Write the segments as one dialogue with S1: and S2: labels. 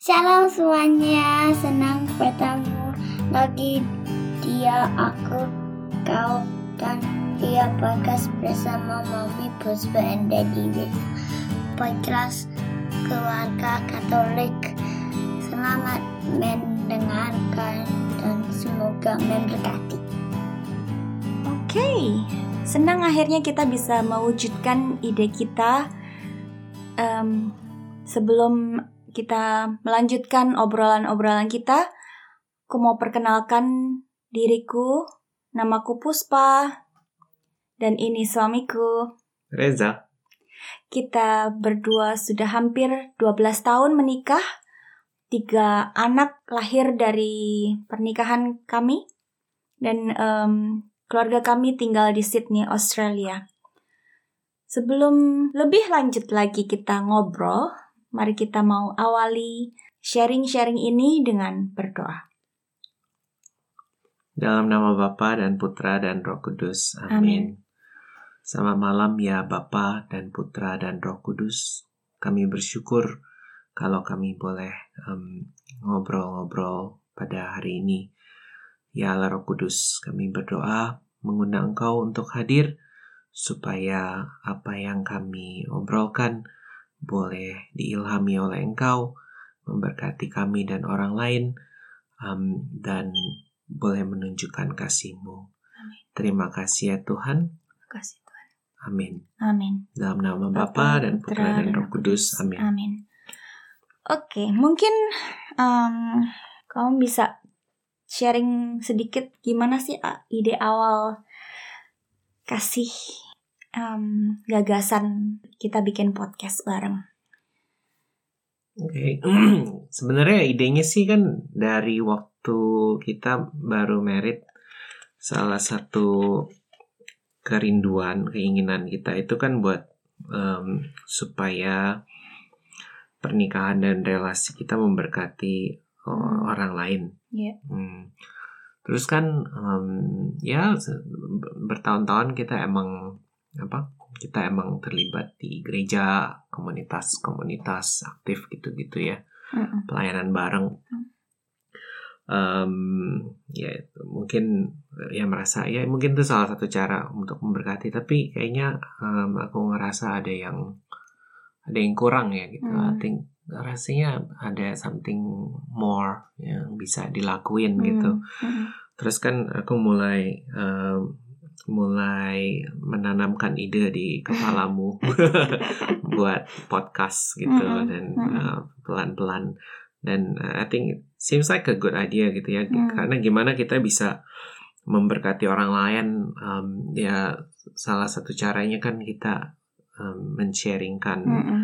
S1: Shalom semuanya, senang bertemu lagi dia aku kau dan dia podcast bersama Mami Puspa and Daddy with podcast keluarga Katolik. Selamat mendengarkan dan semoga memberkati.
S2: Oke, senang akhirnya kita bisa mewujudkan ide kita. Em, sebelum kita melanjutkan obrolan-obrolan kita, aku mau perkenalkan diriku. Namaku Puspa, dan ini suamiku.
S3: Reza.
S2: Kita berdua sudah hampir 12 tahun menikah. Tiga anak lahir dari pernikahan kami. Dan em, keluarga kami tinggal di Sydney, Australia. Sebelum lebih lanjut lagi kita ngobrol, mari kita mau awali sharing-sharing ini dengan berdoa.
S3: Dalam nama Bapa dan Putra dan Roh Kudus.
S2: Amin.
S3: Amin. Selamat malam ya Bapa dan Putra dan Roh Kudus. Kami bersyukur kalau kami boleh em, ngobrol-ngobrol pada hari ini. Ya Allah Roh Kudus, kami berdoa mengundang Engkau untuk hadir supaya apa yang kami obrolkan boleh diilhami oleh Engkau, memberkati kami dan orang lain, em, dan boleh menunjukkan kasih-Mu.
S2: Amin.
S3: Terima kasih ya Tuhan.
S2: Terima kasih Tuhan.
S3: Amin.
S2: Amin.
S3: Dalam nama
S2: Bapa,
S3: dan Putra dan Roh Kudus. Amin.
S2: Amin. Oke, mungkin em, kamu bisa sharing sedikit gimana sih ide awal kasih em, gagasan kita bikin podcast bareng.
S3: Oke. Sebenarnya idenya sih kan dari waktu kita baru merit salah satu kerinduan, keinginan kita itu kan buat em, supaya pernikahan dan relasi kita memberkati
S2: Hmm.
S3: orang lain.
S2: Iya.
S3: Hmm. Terus kan em, ya bertahun-tahun kita emang apa? Kita emang terlibat di gereja, komunitas-komunitas aktif gitu-gitu ya, pelayanan bareng. Em, ya mungkin ya merasa ya mungkin itu salah satu cara untuk memberkati. Tapi kayaknya em, aku ngerasa ada yang ada yang kurang ya gitu. I
S2: Hmm.
S3: think rasanya ada something more yang bisa dilakuin gitu.
S2: Hmm, mm-mm.
S3: Terus kan aku mulai em, mulai menanamkan ide di kepalamu buat podcast gitu
S2: Mm-mm,
S3: dan
S2: mm-mm.
S3: eh, pelan-pelan dan eh, I think it seems like a good idea gitu ya
S2: Mm.
S3: karena gimana kita bisa memberkati orang lain em, ya salah satu caranya kan kita em, men-sharingkan
S2: Mm-mm.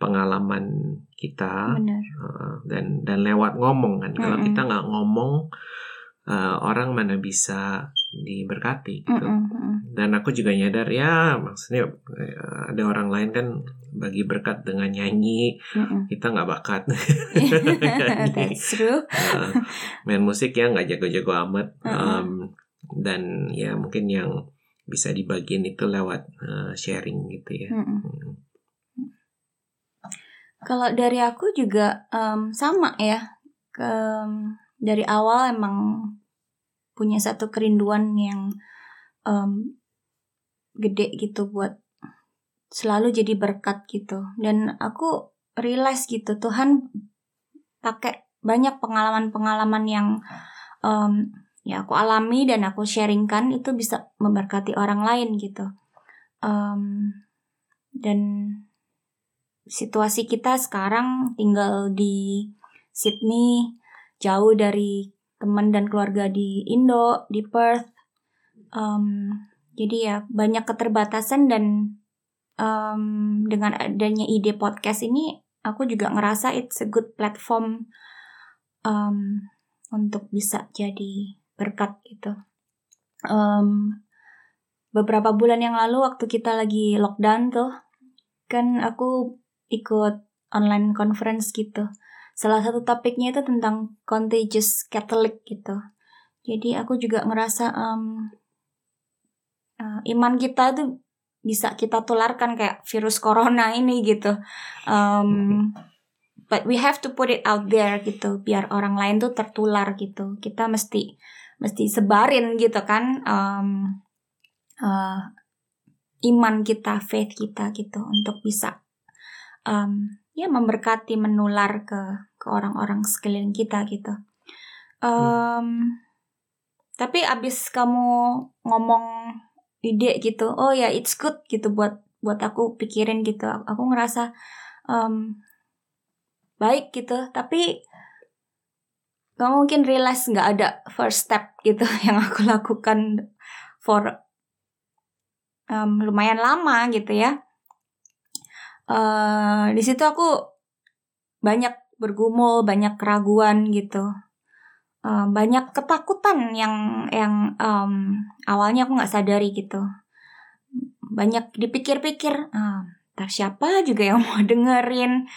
S3: pengalaman kita. Uh, dan dan lewat ngomong kan kalau
S2: Mm-mm.
S3: kita nggak ngomong uh, orang mana bisa diberkati gitu
S2: Mm-mm, mm-mm.
S3: dan aku juga nyadar ya maksudnya uh, ada orang lain kan bagi berkat dengan nyanyi
S2: Mm-mm.
S3: kita nggak bakat.
S2: That's true.
S3: Uh, main musik ya nggak jago-jago amat
S2: Mm-mm.
S3: Um, dan ya mungkin yang bisa dibagiin itu lewat uh, sharing gitu ya
S2: Mm-mm.
S3: Hmm.
S2: Kalau dari aku juga em, sama ya. Ke, dari awal emang punya satu kerinduan yang em, gede gitu buat selalu jadi berkat gitu. Dan aku realize gitu Tuhan pakai banyak pengalaman-pengalaman yang em, ya aku alami dan aku sharingkan itu bisa memberkati orang lain gitu. Em, dan situasi kita sekarang tinggal di Sydney, jauh dari teman dan keluarga di Indo, di Perth. Em, jadi ya banyak keterbatasan dan em, dengan adanya ide podcast ini, aku juga ngerasa it's a good platform em, untuk bisa jadi berkat gitu. Em, beberapa bulan yang lalu waktu kita lagi lockdown tuh, kan aku ikut online conference gitu. Salah satu topiknya itu tentang contagious Catholic gitu. Jadi aku juga ngerasa em, eh, iman kita tuh bisa kita tularkan kayak virus corona ini gitu. Em, but we have to put it out there gitu biar orang lain tuh tertular gitu kita mesti mesti sebarin gitu kan um, uh, iman kita faith kita gitu untuk bisa um, ya memberkati menular ke ke orang-orang sekeliling kita gitu. Um, tapi abis kamu ngomong ide gitu oh ya it's good gitu buat buat aku pikirin gitu. Aku ngerasa um, baik gitu. Tapi gak mungkin realize nggak ada first step gitu yang aku lakukan for um, lumayan lama gitu ya. Uh, di situ aku banyak bergumul banyak keraguan gitu. Uh, banyak ketakutan yang yang um, awalnya aku nggak sadari gitu. Banyak dipikir-pikir uh, siapa juga yang mau dengerin?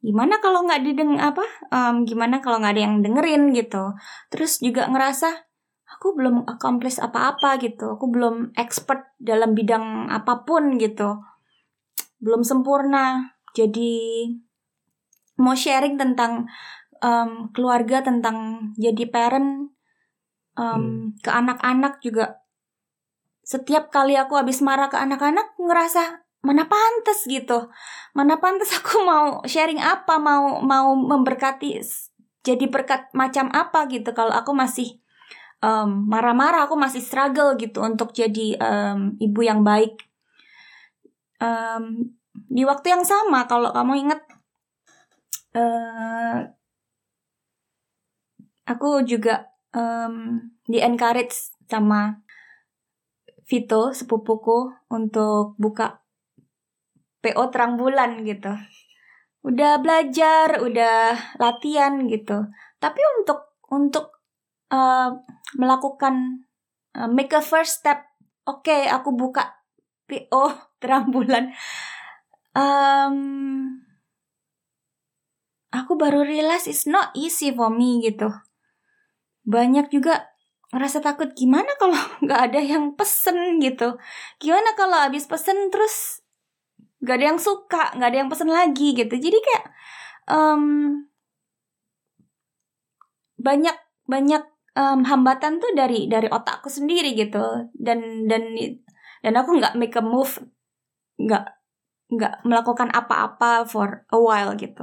S2: Gimana kalau nggak dideng apa um, gimana kalau nggak ada yang dengerin? gitu. Terus juga ngerasa aku belum accomplish apa-apa gitu. Aku belum expert dalam bidang apa pun gitu. Belum sempurna. Jadi mau sharing tentang um, keluarga tentang jadi parent um, hmm. ke anak-anak juga. Setiap kali aku habis marah ke anak-anak ngerasa mana pantas gitu. Mana pantas aku mau sharing apa? Mau mau memberkati jadi berkat macam apa? gitu. Kalau aku masih um, marah-marah aku masih struggle gitu untuk jadi um, ibu yang baik. Um, di waktu yang sama kalau kamu ingat uh, aku juga um, di encourage sama Vito sepupuku untuk buka PO terang bulan gitu. Udah belajar, udah latihan gitu. Tapi untuk untuk uh, melakukan uh, make a first step, oke okay, aku buka PO terang bulan. Um, aku baru realize it's not easy for me gitu. Banyak juga ngerasa takut gimana kalau nggak ada yang pesen gitu. Gimana kalau habis pesen terus gak ada yang suka gak ada yang pesen lagi gitu jadi kayak um, banyak banyak um, hambatan tuh dari dari otakku sendiri gitu dan dan dan aku nggak make a move nggak nggak melakukan apa-apa for a while gitu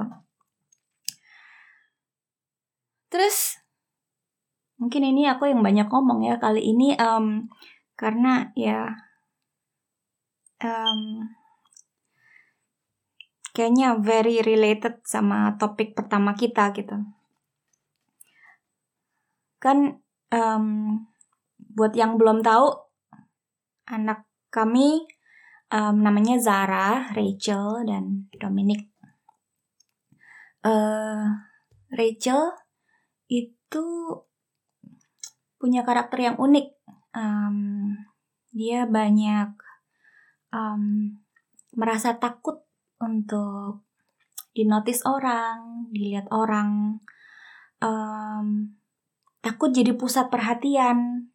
S2: terus mungkin ini aku yang banyak ngomong ya kali ini um, karena ya um, kayaknya very related sama topik pertama kita gitu. Kan um, buat yang belum tahu, anak kami um, namanya Zara, Rachel, dan Dominic. Uh, Rachel itu punya karakter yang unik. Um, dia banyak um, merasa takut untuk dinotis orang, dilihat orang, um, takut jadi pusat perhatian,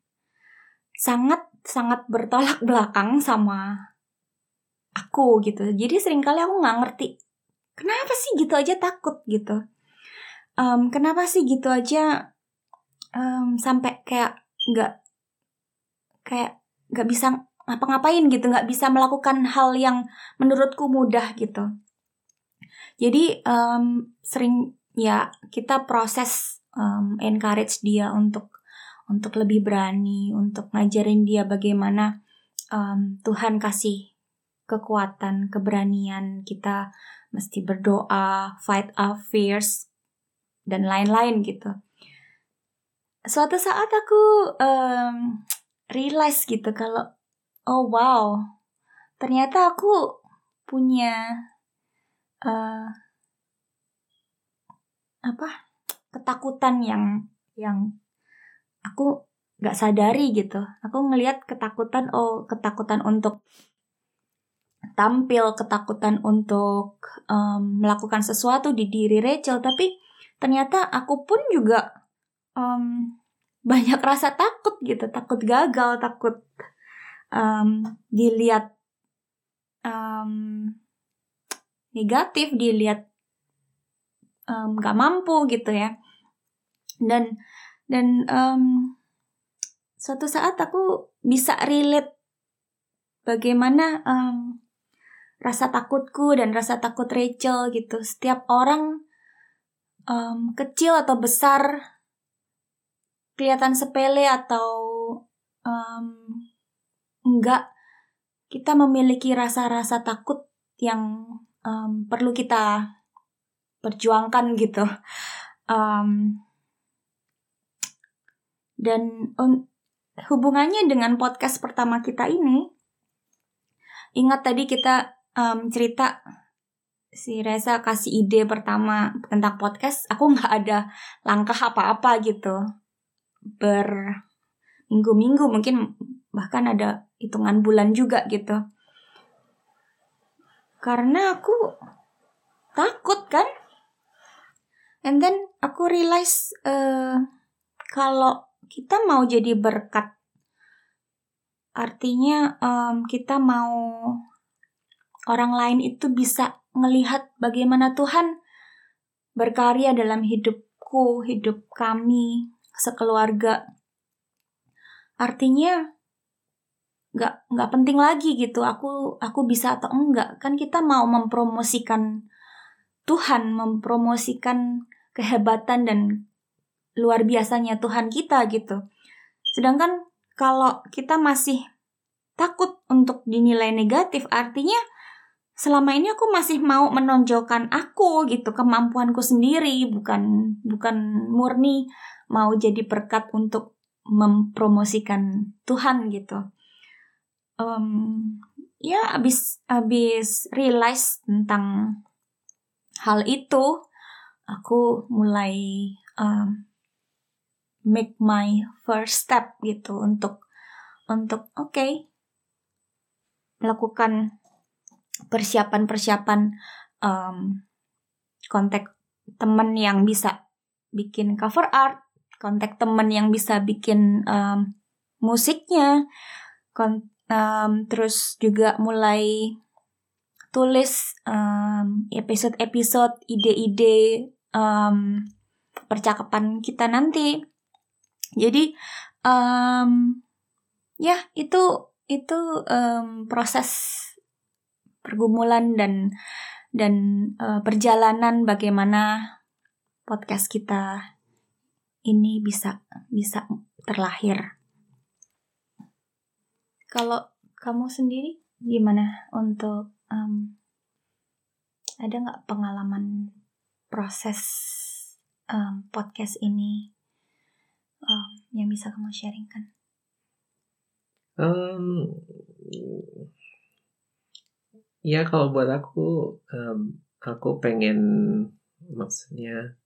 S2: sangat sangat bertolak belakang sama aku gitu. Jadi sering kali aku nggak ngerti kenapa sih gitu aja takut gitu. Um, kenapa sih gitu aja um, sampai kayak nggak kayak nggak bisa ngapa-ngapain gitu nggak bisa melakukan hal yang menurutku mudah gitu. Jadi um, sering ya kita proses um, encourage dia untuk untuk lebih berani untuk ngajarin dia bagaimana um, Tuhan kasih kekuatan keberanian kita mesti berdoa fight our fears dan lain-lain gitu. Suatu saat aku um, realize gitu kalau oh wow ternyata aku punya uh, apa ketakutan yang yang aku nggak sadari gitu. Aku ngelihat ketakutan oh ketakutan untuk tampil ketakutan untuk um, melakukan sesuatu di diri Rachel tapi ternyata aku pun juga um, banyak rasa takut gitu takut gagal takut um, dilihat um, negatif, dilihat um, gak mampu gitu ya. Dan dan um, suatu saat aku bisa relate bagaimana um, rasa takutku dan rasa takut Rachel gitu. Setiap orang um, kecil atau besar kelihatan sepele atau um, enggak kita memiliki rasa-rasa takut yang um, perlu kita perjuangkan gitu. Um, dan un, hubungannya dengan podcast pertama kita ini, ingat tadi kita um, cerita si Reza kasih ide pertama tentang podcast, aku nggak ada langkah apa-apa gitu. Ber minggu-minggu mungkin bahkan ada hitungan bulan juga gitu. Karena aku takut kan. And then aku realize uh, kalau kita mau jadi berkat, artinya um, kita mau orang lain itu bisa melihat bagaimana Tuhan berkarya dalam hidupku, hidup kami, sekeluarga. Artinya nggak nggak penting lagi gitu aku aku bisa atau enggak kan kita mau mempromosikan Tuhan mempromosikan kehebatan dan luar biasanya Tuhan kita gitu sedangkan kalau kita masih takut untuk dinilai negatif artinya selama ini aku masih mau menonjolkan aku gitu kemampuanku sendiri bukan bukan murni mau jadi berkat untuk mempromosikan Tuhan gitu. Um, ya abis abis realize tentang hal itu aku mulai um, make my first step gitu untuk untuk oke okay, melakukan persiapan-persiapan um, kontak temen yang bisa bikin cover art, kontak temen yang bisa bikin um, musiknya, um, terus juga mulai tulis um, episode-episode ide-ide um, percakapan kita nanti. Jadi um, ya itu itu um, proses pergumulan dan dan uh, perjalanan bagaimana podcast kita ini bisa bisa terlahir. Kalau kamu sendiri gimana untuk um, ada nggak pengalaman proses um, podcast ini um, yang bisa kamu sharingkan?
S3: Um, ya kalau buat aku, um, aku pengen maksudnya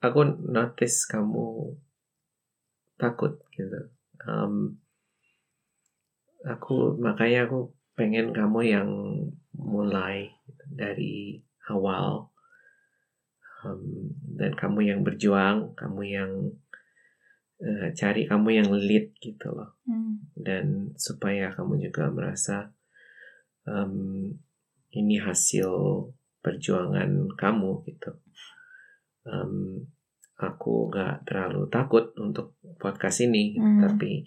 S3: aku notice kamu takut gitu. Um, aku makanya aku pengen kamu yang mulai dari awal um, dan kamu yang berjuang kamu yang uh, cari kamu yang lead gitu loh hmm. dan supaya kamu juga merasa um, ini hasil perjuangan kamu gitu um, aku gak terlalu takut untuk podcast ini gitu, hmm. tapi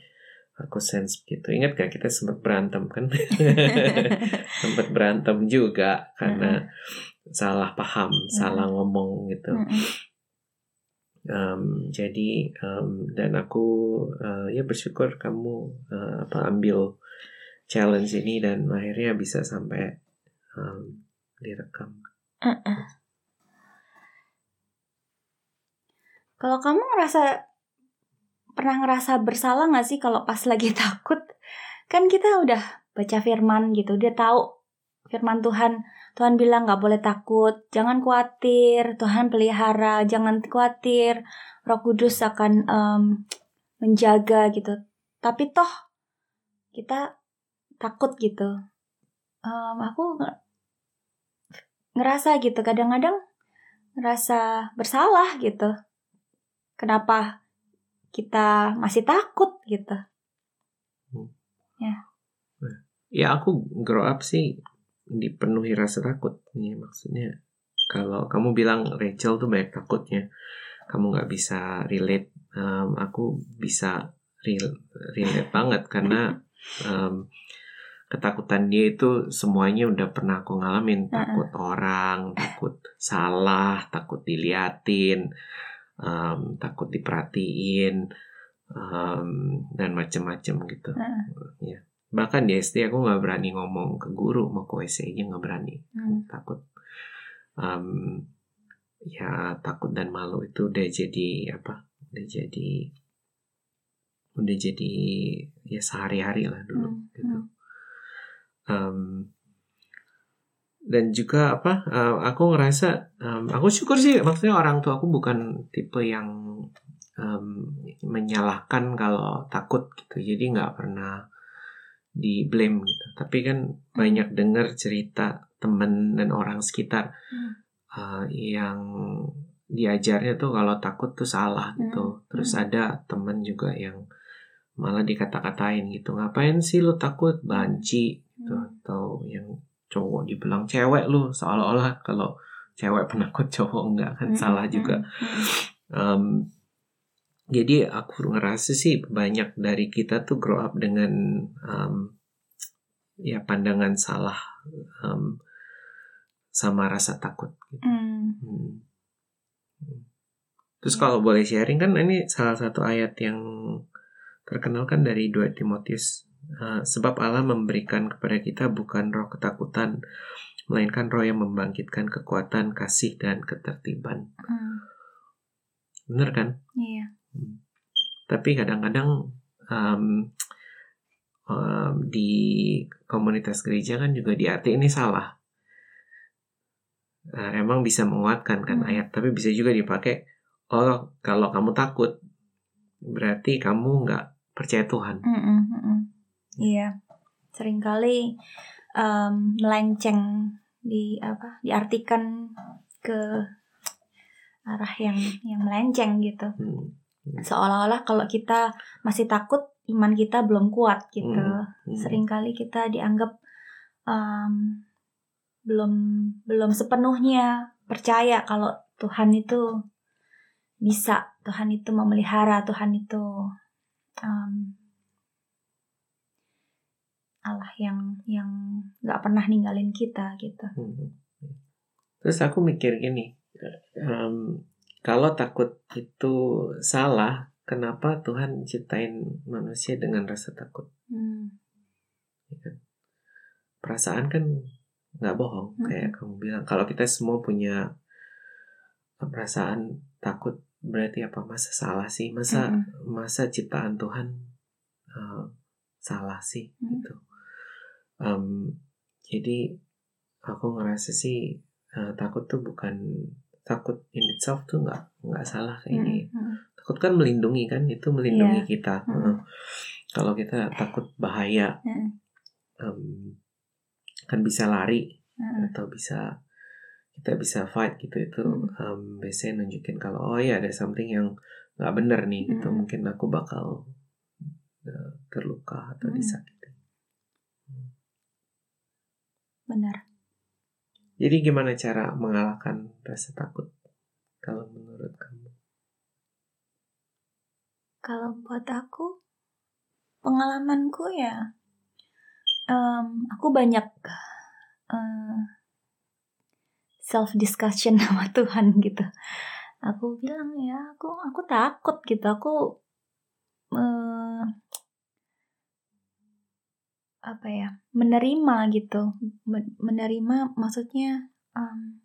S3: aku sense gitu ingat gak kita sempat berantem kan sempat berantem juga karena mm. salah paham mm. salah ngomong gitu mm. um, jadi um, dan aku uh, ya bersyukur kamu uh, apa ambil challenge ini dan akhirnya bisa sampai um, direkam uh -uh.
S2: kalau kamu ngerasa pernah ngerasa bersalah gak sih kalau pas lagi takut? Kan kita udah baca firman gitu, dia tahu firman Tuhan. Tuhan bilang gak boleh takut, jangan khawatir, Tuhan pelihara, jangan khawatir, Roh Kudus akan um, menjaga gitu. Tapi toh kita takut gitu. Um, aku ngerasa gitu, kadang-kadang ngerasa bersalah gitu. Kenapa kita masih takut gitu. Hmm. Ya.
S3: Ya aku grow up sih dipenuhi rasa takut nih maksudnya kalau kamu bilang Rachel tuh banyak takutnya, kamu nggak bisa relate. Um, aku bisa rel- relate banget karena um, ketakutan dia itu semuanya udah pernah aku ngalamin. Takut orang, takut salah, takut diliatin, um, takut diperhatiin, um, dan macem-macem gitu. Ya. Bahkan di SD aku nggak berani ngomong ke guru mau ke WC aja nggak berani
S2: Hmm.
S3: takut um, ya takut dan malu itu udah jadi apa udah jadi udah jadi ya sehari-hari lah dulu
S2: Hmm,
S3: gitu Um, dan juga apa uh, aku ngerasa um, aku syukur sih maksudnya orang tua aku bukan tipe yang um, menyalahkan kalau takut gitu. Jadi nggak pernah di blame gitu. Tapi kan banyak dengar cerita temen dan orang sekitar
S2: Hmm.
S3: uh, yang diajarnya tuh kalau takut tuh salah gitu.
S2: Hmm.
S3: terus ada temen juga yang malah dikata-katain gitu. Ngapain sih lu takut? Banci gitu
S2: Hmm.
S3: atau yang cowok dibilang cewek lu seolah-olah kalau cewek penakut cowok enggak kan
S2: Hmm,
S3: salah
S2: hmm,
S3: juga
S2: hmm.
S3: Um, jadi aku ngerasa sih banyak dari kita tuh grow up dengan um, ya pandangan salah um, sama rasa takut. Gitu.
S2: Hmm.
S3: Hmm. Terus kalau boleh sharing kan ini salah satu ayat yang terkenal kan dari 2 Timotius. Uh, sebab Allah memberikan kepada kita bukan roh ketakutan, melainkan roh yang membangkitkan kekuatan, kasih, dan ketertiban.
S2: Hmm.
S3: Bener kan?
S2: Iya.
S3: tapi kadang-kadang um, um, di komunitas gereja kan juga diarti ini salah. Uh, emang bisa menguatkan kan
S2: Hmm.
S3: ayat, tapi bisa juga dipakai. Oh, kalau kamu takut, berarti kamu nggak percaya Tuhan.
S2: Mm, mm, mm, mm. Iya. Seringkali em, melenceng di apa? Diartikan ke arah yang yang melenceng gitu.
S3: Hmm.
S2: Seolah-olah kalau kita masih takut, iman kita belum kuat gitu.
S3: Hmm. Hmm.
S2: Seringkali kita dianggap em, belum belum sepenuhnya percaya kalau Tuhan itu bisa, Tuhan itu memelihara, Tuhan itu em, Allah yang yang nggak pernah ninggalin kita gitu.
S3: Hmm. Terus aku mikir gini, em, kalau takut itu salah, kenapa Tuhan ciptain manusia dengan rasa takut?
S2: Hmm.
S3: ya kan? Perasaan kan nggak bohong,
S2: Mm-mm.
S3: kayak kamu bilang. Kalau kita semua punya perasaan takut, berarti apa? Masa salah sih? Masa
S2: Mm-mm.
S3: masa ciptaan Tuhan eh, salah sih?
S2: Mm.
S3: Gitu. Em, jadi aku ngerasa sih eh, takut tuh bukan takut in itself tuh nggak nggak salah kayak ini.
S2: Hmm, hmm.
S3: Takut kan melindungi kan, itu melindungi
S2: Iya.
S3: kita.
S2: Mm.
S3: Heeh. Kalau kita takut bahaya,
S2: Mm.
S3: em, kan bisa lari
S2: Hmm.
S3: atau bisa kita bisa fight gitu itu
S2: Hmm.
S3: em, biasanya nunjukin kalau oh ya ada something yang nggak bener nih gitu
S2: Hmm.
S3: mungkin aku bakal eh, terluka atau
S2: Hmm.
S3: disakiti.
S2: Benar.
S3: Jadi gimana cara mengalahkan rasa takut kalau menurut kamu?
S2: Kalau buat aku, pengalamanku ya, em, aku banyak self discussion sama Tuhan gitu. Aku bilang ya, aku aku takut gitu. Aku eh, apa ya, menerima gitu. Men- Menerima maksudnya em,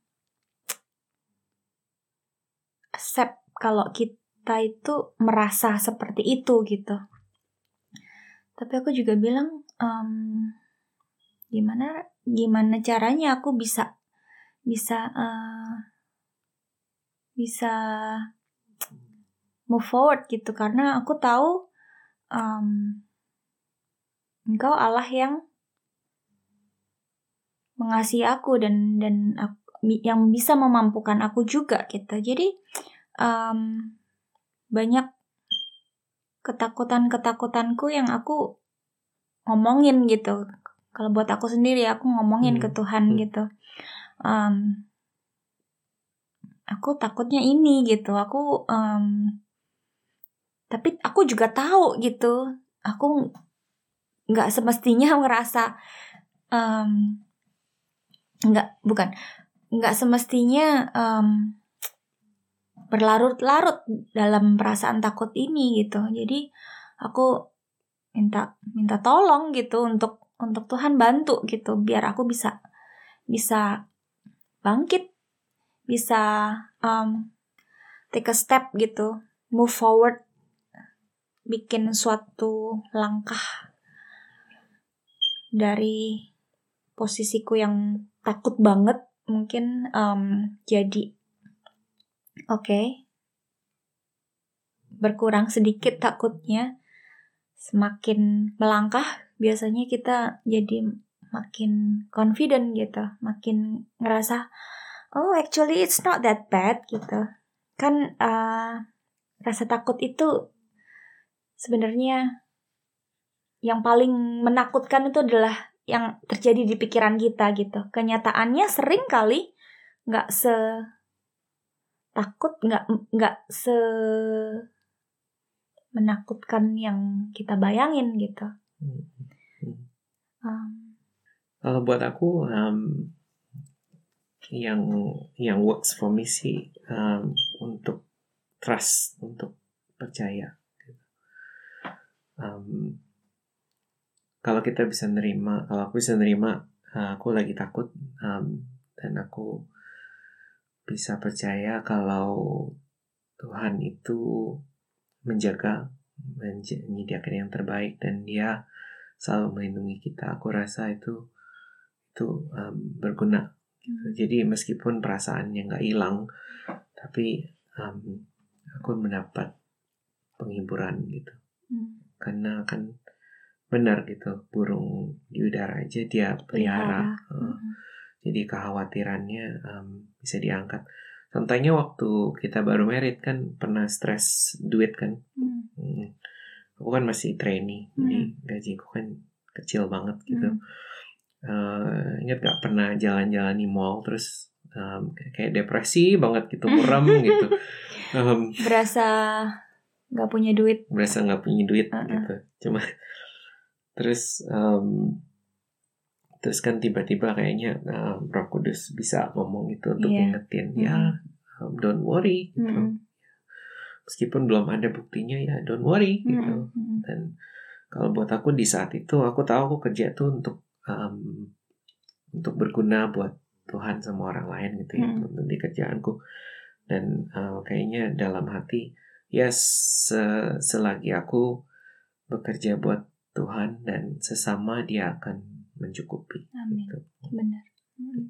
S2: accept kalau kita itu merasa seperti itu gitu. Tapi aku juga bilang em, gimana gimana caranya aku bisa bisa eh, bisa move forward gitu karena aku tahu em, engkau Allah yang mengasihi aku dan dan aku- yang bisa memampukan aku juga gitu. Jadi em, banyak ketakutan-ketakutanku yang aku ngomongin gitu. Kalau buat aku sendiri aku ngomongin
S3: Hmm.
S2: ke Tuhan
S3: Hmm.
S2: gitu. Em, aku takutnya ini gitu aku um, tapi aku juga tahu gitu aku nggak semestinya merasa um, nggak bukan nggak semestinya um, berlarut-larut dalam perasaan takut ini gitu. Jadi aku minta minta tolong gitu untuk untuk Tuhan bantu gitu biar aku bisa bisa bangkit bisa um, take a step gitu move forward bikin suatu langkah dari posisiku yang takut banget mungkin um, jadi oke. Okay, berkurang sedikit takutnya semakin melangkah biasanya kita jadi makin confident gitu makin ngerasa oh actually it's not that bad gitu. Kan uh, rasa takut itu sebenarnya yang paling menakutkan itu adalah yang terjadi di pikiran kita gitu. Kenyataannya sering kali nggak se takut, nggak nggak se menakutkan yang kita bayangin gitu.
S3: Um, Kalau buat aku um, yang yang works for me sih um, untuk trust, untuk percaya. Um, kalau kita bisa nerima kalau aku bisa nerima uh, aku lagi takut um, dan aku bisa percaya kalau Tuhan itu menjaga menyediakan yang terbaik dan dia selalu melindungi kita aku rasa itu itu um, berguna gitu. jadi meskipun perasaannya nggak hilang tapi um, aku mendapat penghiburan gitu hmm. karena kan benar gitu burung di udara aja dia pelihara. Uh, hmm. jadi kekhawatirannya um, bisa diangkat contohnya waktu kita baru merit kan pernah stres duit kan hmm. Hmm. aku kan masih trainee hmm. jadi gajiku kan kecil banget gitu hmm. uh, ingat gak pernah jalan-jalan di mall terus um, kayak depresi banget gitu muram gitu
S2: um, berasa nggak punya duit
S3: berasa nggak punya duit uh -uh. gitu cuma terus um, terus kan tiba-tiba kayaknya um, Roh Kudus bisa ngomong itu untuk yeah. ingetin mm -hmm. ya um, don't worry gitu mm -hmm. meskipun belum ada buktinya ya don't worry gitu mm -hmm. dan kalau buat aku di saat itu aku tahu aku kerja tuh untuk um, untuk berguna buat Tuhan sama orang lain gitu ya mm -hmm. di kerjaanku dan uh, kayaknya dalam hati ya se selagi aku bekerja buat Tuhan dan sesama dia akan mencukupi.
S2: Amin. Gitu. Benar. Hmm.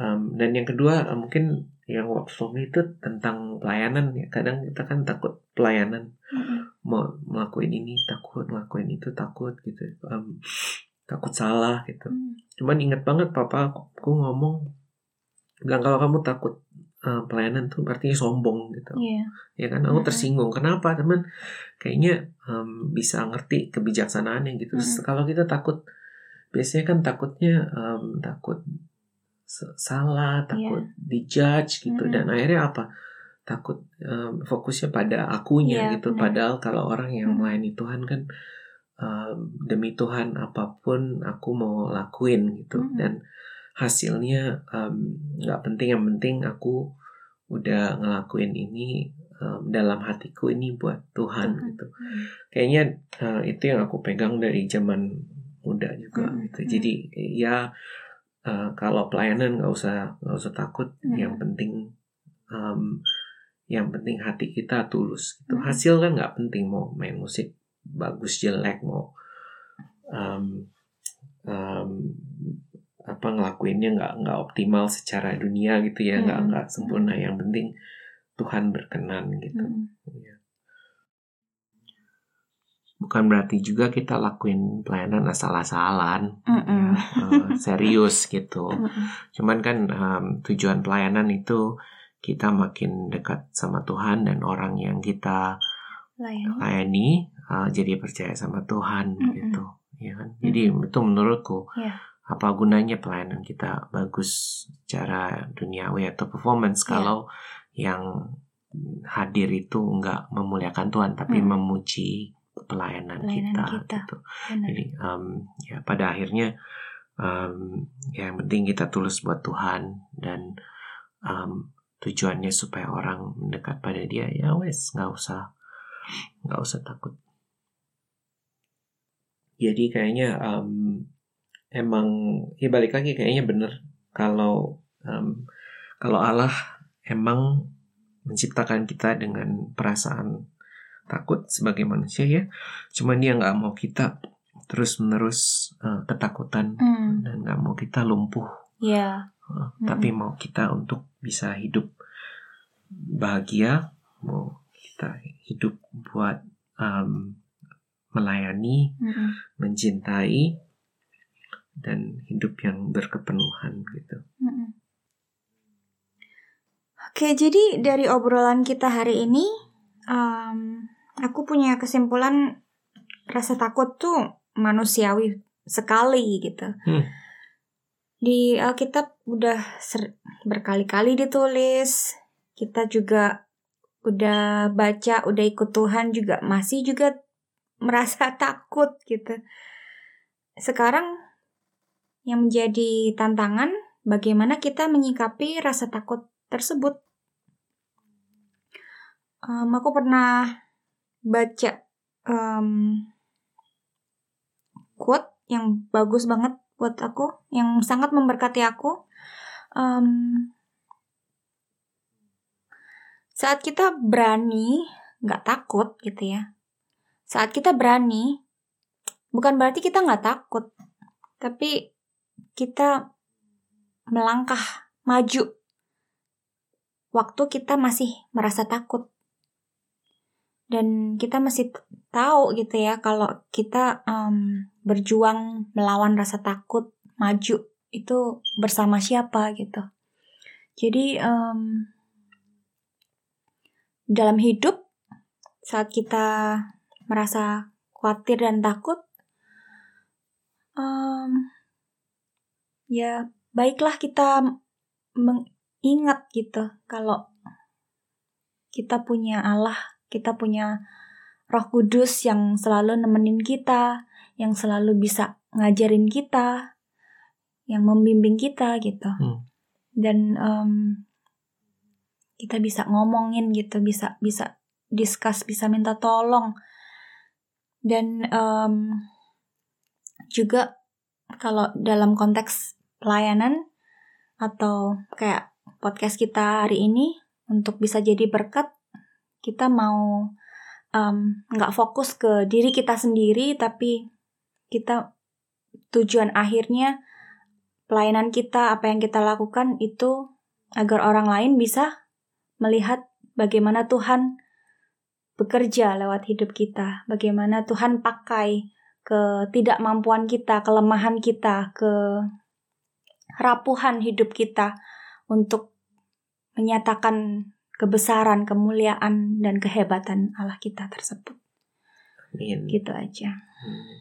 S3: Um, dan yang kedua mungkin yang work from itu tentang pelayanan ya. Kadang kita kan takut pelayanan hmm. mau melakukan ini takut melakukan itu takut gitu. Um, takut salah gitu. Hmm. Cuman ingat banget papa aku ngomong bilang kalau kamu takut uh, pelayanan tuh artinya sombong gitu.
S2: Yeah.
S3: Ya kan aku tersinggung. Kenapa teman? Kayaknya bisa ngerti kebijaksanaannya gitu. Mm. Kalau kita takut biasanya kan takutnya um, takut salah, takut yeah. dijudge gitu mm. dan akhirnya apa? Takut um, fokusnya pada akunya yeah, gitu. Bener. Padahal kalau orang yang mm. melayani Tuhan kan um, demi Tuhan apa pun aku mau lakuin gitu mm. dan hasilnya nggak um, penting yang penting aku udah ngelakuin ini um, dalam hatiku ini buat Tuhan hmm. gitu kayaknya uh, itu yang aku pegang dari zaman muda juga hmm. gitu jadi ya uh, kalau pelayanan nggak usah nggak usah takut hmm. yang penting um, yang penting hati kita tulus gitu hmm. hasil kan nggak penting mau main musik bagus jelek mau um, um, apa ngelakuinnya nggak nggak optimal secara dunia gitu ya nggak hmm. nggak sempurna yang penting Tuhan berkenan gitu. Hmm. ya. bukan berarti juga kita lakuin pelayanan asal-asalan. Mm ya, uh, serius gitu. Mm cuman kan um, tujuan pelayanan itu kita makin dekat sama Tuhan dan orang yang kita layani, layani uh, jadi percaya sama Tuhan mm gitu. Ya kan? Jadi itu menurutku yeah apa gunanya pelayanan kita bagus secara duniawi atau performance
S2: Iya.
S3: kalau yang hadir itu nggak memuliakan Tuhan tapi
S2: Hmm.
S3: memuji pelayanan,
S2: Pelayanan
S3: kita,
S2: kita.
S3: gitu.
S2: Benar.
S3: Jadi um, ya pada akhirnya um, ya yang penting kita tulus buat Tuhan dan um, tujuannya supaya orang mendekat pada Dia ya wes nggak usah nggak usah takut. Jadi kayaknya um, emang ya balik lagi kayaknya bener kalau um, kalau Allah emang menciptakan kita dengan perasaan takut sebagai manusia ya, cuman dia nggak mau kita terus menerus ketakutan
S2: Hmm,
S3: dan nggak mau kita lumpuh,
S2: ya.
S3: uh, tapi mau kita untuk bisa hidup bahagia, mau kita hidup buat um, melayani,
S2: Mm-mm.
S3: mencintai dan hidup yang berkepenuhan gitu.
S2: Oke, jadi dari obrolan kita hari ini, em, aku punya kesimpulan rasa takut tuh manusiawi sekali gitu.
S3: Hmm.
S2: Di Alkitab udah berkali-kali ditulis, kita juga udah baca, udah ikut Tuhan juga masih juga merasa takut gitu. Sekarang yang menjadi tantangan bagaimana kita menyikapi rasa takut tersebut. Em, aku pernah baca em, quote yang bagus banget buat aku, yang sangat memberkati aku. Em, saat kita berani, nggak takut gitu ya. Saat kita berani, bukan berarti kita nggak takut, tapi kita melangkah maju waktu kita masih merasa takut dan kita masih tahu gitu ya kalau kita em, berjuang melawan rasa takut maju itu bersama siapa gitu. Jadi em, dalam hidup saat kita merasa khawatir dan takut em, ya baiklah kita mengingat gitu kalau kita punya Allah, kita punya Roh Kudus yang selalu nemenin kita, yang selalu bisa ngajarin kita, yang membimbing kita gitu.
S3: Hmm.
S2: Dan em, kita bisa ngomongin gitu, bisa bisa discuss, bisa minta tolong. Dan em, juga kalau dalam konteks pelayanan atau kayak podcast kita hari ini untuk bisa jadi berkat kita mau nggak fokus ke diri kita sendiri tapi kita tujuan akhirnya pelayanan kita apa yang kita lakukan itu agar orang lain bisa melihat bagaimana Tuhan bekerja lewat hidup kita bagaimana Tuhan pakai ketidakmampuan kita kelemahan kita ke rapuhan hidup kita untuk menyatakan kebesaran, kemuliaan, dan kehebatan Allah kita tersebut.
S3: Amin.
S2: Gitu aja.
S3: Hmm.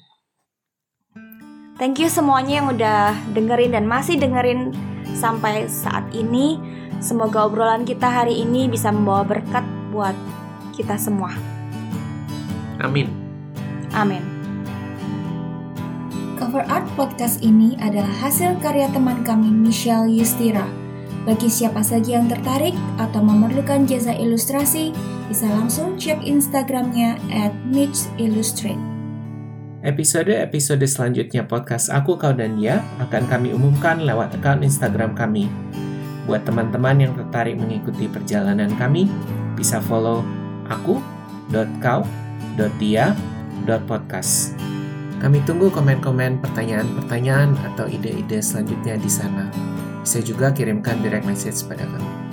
S2: Thank you semuanya yang udah dengerin dan masih dengerin sampai saat ini. Semoga obrolan kita hari ini bisa membawa berkat buat kita semua.
S3: Amin.
S2: Amin.
S4: Cover art podcast ini adalah hasil karya teman kami Michelle Yustira. Bagi siapa saja yang tertarik atau memerlukan jasa ilustrasi, bisa langsung cek Instagramnya at Mitch Illustrate.
S3: Episode-episode selanjutnya podcast Aku, Kau, dan Dia akan kami umumkan lewat akun Instagram kami. Buat teman-teman yang tertarik mengikuti perjalanan kami, bisa follow aku.kau.dia.podcast. Kami tunggu komen-komen, pertanyaan-pertanyaan, atau ide-ide selanjutnya di sana. Bisa juga kirimkan direct message pada kami.